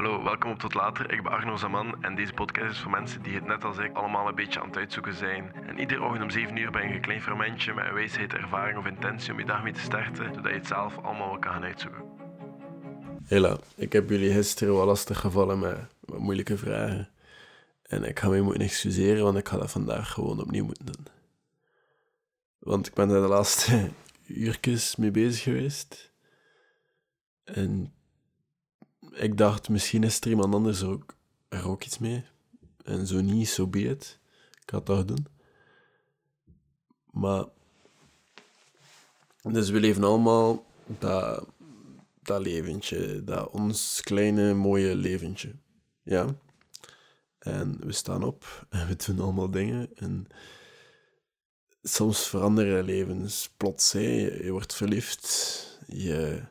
Hallo, welkom op Tot Later. Ik ben Arno Zaman en deze podcast is voor mensen die het net als ik allemaal een beetje aan het uitzoeken zijn. En iedere ochtend om 7 uur ben je een klein fermentje met een wijsheid, ervaring of intentie om je dag mee te starten, zodat je het zelf allemaal wel kan gaan uitzoeken. Hela, ik heb jullie gisteren wel lastig gevallen met, met moeilijke vragen. En ik ga me moeten excuseren, want ik ga dat vandaag gewoon opnieuw moeten doen. Want ik ben er de laatste uurtjes mee bezig geweest. En ik dacht, misschien is er iemand anders ook, er ook iets mee. En zo niet, zo so be. Ik het toch doen. Maar... Dus we leven allemaal dat, dat leventje. Dat ons kleine, mooie leventje. Ja? En we staan op en we doen allemaal dingen. En soms veranderen levens plots. Hè. Je wordt verliefd. Je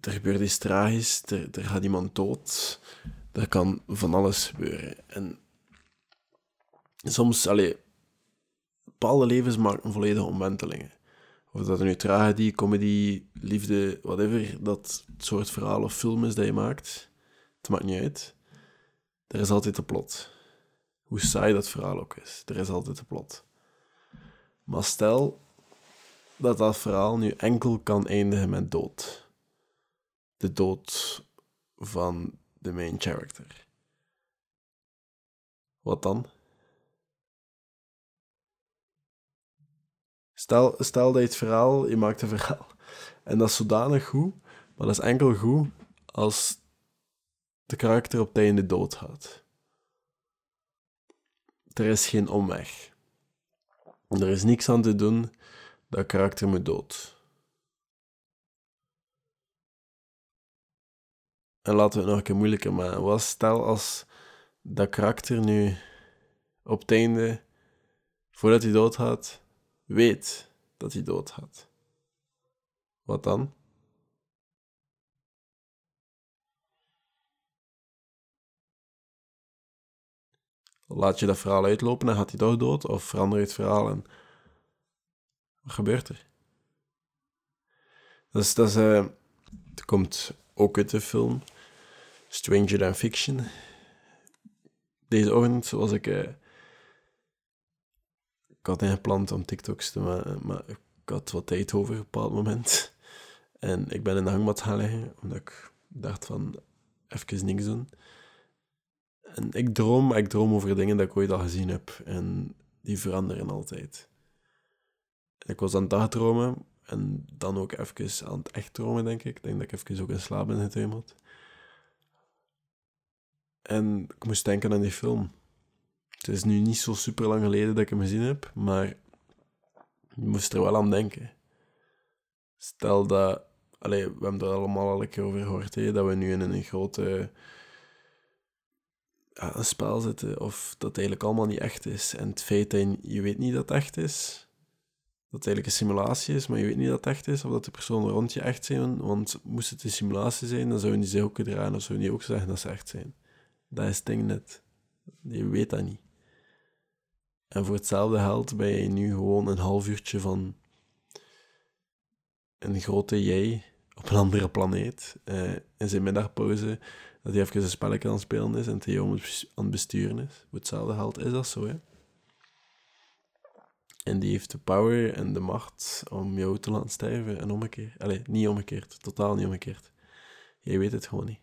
er gebeurt iets tragisch, er, er gaat iemand dood. Er kan van alles gebeuren. En soms, allee, bepaalde levens maken volledige omwentelingen. Of dat nu tragedie, comedy, liefde, whatever, dat soort verhaal of film is dat je maakt, het maakt niet uit. Er is altijd een plot. Hoe saai dat verhaal ook is, er is altijd een plot. Maar stel dat dat verhaal nu enkel kan eindigen met dood de dood van de main character. Wat dan? Stel, stel dat je het verhaal, je maakt een verhaal. En dat is zodanig goed, maar dat is enkel goed als de karakter op het einde dood gaat. Er is geen omweg. Er is niks aan te doen, dat karakter moet dood. En laten we het nog een keer moeilijker maken. Wat stel als dat karakter nu op het einde, voordat hij doodgaat, weet dat hij doodgaat? Wat dan? Laat je dat verhaal uitlopen en gaat hij toch dood? Of verander je het verhaal en wat gebeurt er? Dat uh, het komt ook uit de film. Stranger Than Fiction. Deze ochtend was ik... Uh, ik had ingepland om TikToks te maken, maar ik had wat tijd over op een bepaald moment. En ik ben in de hangmat gaan liggen, omdat ik dacht van, even niks doen. En ik droom, ik droom over dingen dat ik ooit al gezien heb. En die veranderen altijd. ik was aan het dagdromen en dan ook even aan het echt dromen, denk ik. Ik denk dat ik even ook in slaap ben getuimeld. En ik moest denken aan die film. Het is nu niet zo super lang geleden dat ik hem gezien heb, maar je moest er wel aan denken. Stel dat, we hebben er allemaal al een keer over gehoord, dat we nu in een grote een spel zitten, of dat het eigenlijk allemaal niet echt is. En het feit dat je, weet niet dat het echt is, dat het eigenlijk een simulatie is, maar je weet niet dat het echt is, of dat de personen rond je echt zijn. Want moest het een simulatie zijn, dan zouden die zich ook gedragen, of zouden die ook zeggen dat ze echt zijn. Dat is ding net. Je weet dat niet. En voor hetzelfde geld ben je nu gewoon een half uurtje van een grote jij op een andere planeet. Uh, in zijn middagpauze, dat hij even een spelletje aan het spelen is en Theo aan het besturen is. Voor hetzelfde geld is dat zo, hè. En die heeft de power en de macht om jou te laten sterven en omgekeerd. Allee, niet omgekeerd. Totaal niet omgekeerd. Jij weet het gewoon niet.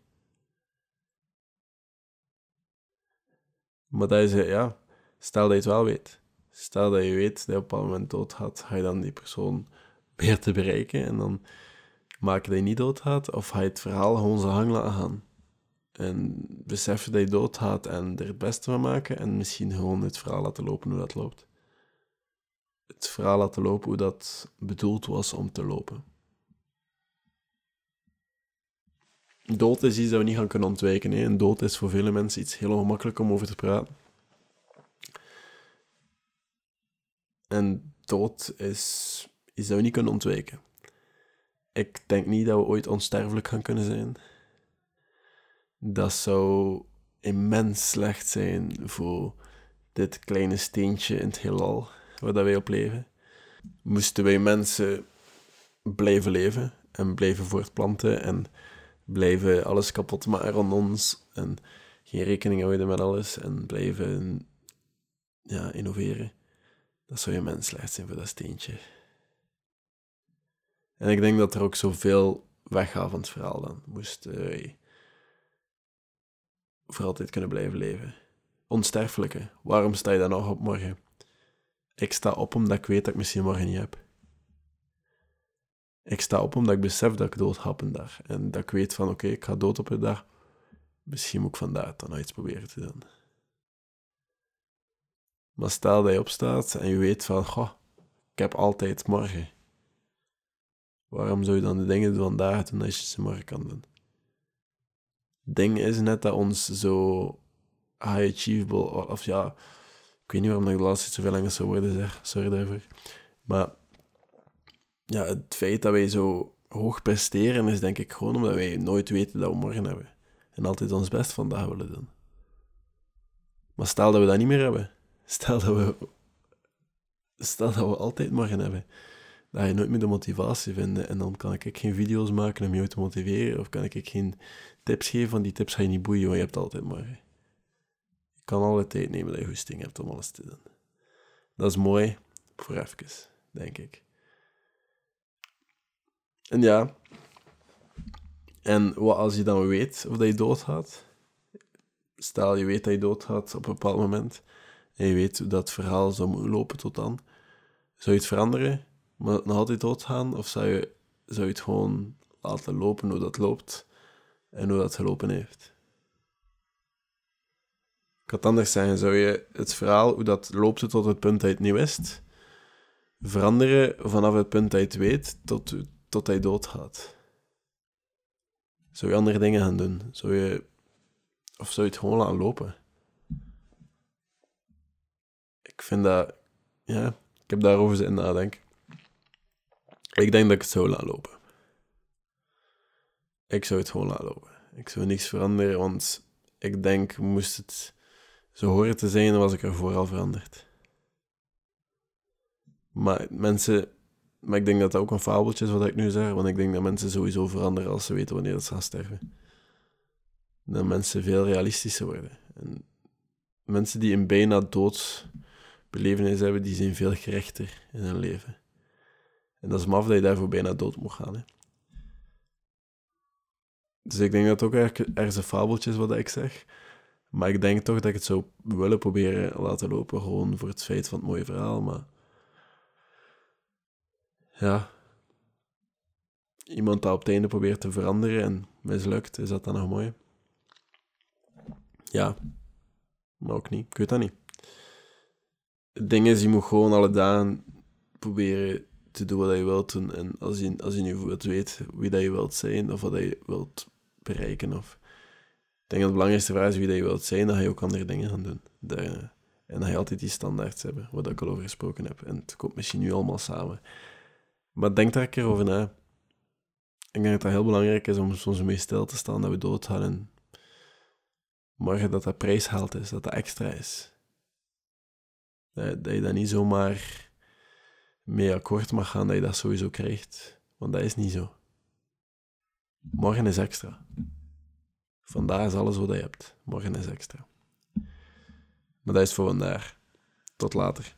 Maar dat is, eh, ja, stel dat je het wel weet. Stel dat je weet dat je op een bepaald moment doodgaat, ga je dan die persoon weer te bereiken en dan maken dat je niet doodgaat, of ga je het verhaal gewoon zijn hang laten gaan. En beseffen dat je doodgaat en er het beste van maken en misschien gewoon het verhaal laten lopen hoe dat loopt. Het verhaal laten lopen hoe dat bedoeld was om te lopen. Dood is iets dat we niet gaan kunnen ontwijken. Hè. En dood is voor vele mensen iets heel ongemakkelijk om over te praten. En dood is iets dat niet kunnen ontwijken. Ik denk niet dat we ooit onsterfelijk gaan kunnen zijn. Dat zou immens slecht zijn voor dit kleine steentje in het heelal waar wij op leven. Moesten wij mensen blijven leven en blijven voortplanten en blijven alles kapot maken rond ons en geen rekening houden met alles en blijven ja, innoveren, dat zou je mens slecht zijn voor dat steentje. En ik denk dat er ook zoveel weggaat van het verhaal dan. Moest uh, voor altijd kunnen blijven leven. Onsterfelijke, waarom sta je dan nog op morgen? Ik sta op omdat ik weet dat ik misschien morgen niet heb. Ik sta op omdat ik besef dat ik dood op een dag. En dat ik weet van, oké, ik ga dood op een dag. Misschien moet ik vandaag dan nog iets proberen te doen. Maar stel dat je opstaat en je weet van, goh, ik heb altijd morgen. Waarom zou je dan de dingen vandaag doen als je ze morgen kan doen? Het ding is net dat ons zo high achievable, of ja, ik weet niet waarom ik de laatste zoveel Engelse woorden zeg, sorry daarvoor. Maar ja, het feit dat wij zo hoog presteren is denk ik gewoon omdat wij nooit weten dat we morgen hebben. En altijd ons best vandaag willen doen. Maar stel dat we dat niet meer hebben. Stel dat we, stel dat we altijd morgen hebben. Dan ga je nooit meer de motivatie vinden. En dan kan ik geen video's maken om je te motiveren. Of kan ik geen tips geven, want die tips ga je niet boeien, want je hebt altijd morgen. Je kan alle tijd nemen dat je goesting hebt om alles te doen. Dat is mooi voor even, denk ik. En ja, en wat als je dan weet of dat je doodgaat? Stel, je weet dat je doodgaat op een bepaald moment en je weet dat verhaal zou lopen tot dan. Zou je het veranderen, maar nog altijd doodgaan? Of zou je, zou je het gewoon laten lopen hoe dat loopt en hoe dat gelopen heeft? Ik had anders zeggen, zou je het verhaal, hoe dat loopt tot het punt dat je het niet wist, veranderen vanaf het punt dat je het weet tot, tot hij doodgaat? Zou je andere dingen gaan doen? Zou je... Of zou je het gewoon laten lopen? Ik vind dat... Ja, ik heb daarover zitten nadenken. Ik denk dat ik het zou laten lopen. Ik zou het gewoon laten lopen. Ik zou niks veranderen, want ik denk, moest het zo horen te zijn, was ik er vooral veranderd. Maar mensen maar ik denk dat dat ook een fabeltje is wat ik nu zeg, want ik denk dat mensen sowieso veranderen als ze weten wanneer ze gaan sterven. Dat mensen veel realistischer worden. En mensen die een bijna dood belevenis hebben, die zijn veel gerechter in hun leven. En dat is maf dat je daarvoor bijna dood moet gaan. Hè. Dus ik denk dat het ook ergens een fabeltje is wat ik zeg. Maar ik denk toch dat ik het zou willen proberen laten lopen, gewoon voor het feit van het mooie verhaal. Maar ja, iemand dat op het einde probeert te veranderen en mislukt, is dat dan nog mooi? Ja, maar ook niet. Ik weet dat niet. Het ding is, je moet gewoon alle dagen proberen te doen wat je wilt doen. En als je, als je nu bijvoorbeeld weet wie dat je wilt zijn, of wat je wilt bereiken, of... Ik denk dat de belangrijkste vraag is wie dat je wilt zijn, dan ga je ook andere dingen gaan doen. en dan ga je altijd die standaards hebben, waar ik al over gesproken heb. En het komt misschien nu allemaal samen. Maar denk daar een keer over na. Ik denk dat het heel belangrijk is om soms mee stil te staan dat we doodgaan. En morgen dat dat prijsgeld is, dat dat extra is. Dat, dat je dat niet zomaar mee akkoord mag gaan dat je dat sowieso krijgt. Want dat is niet zo. Morgen is extra. Vandaag is alles wat je hebt. Morgen is extra. Maar dat is voor vandaag. Tot later.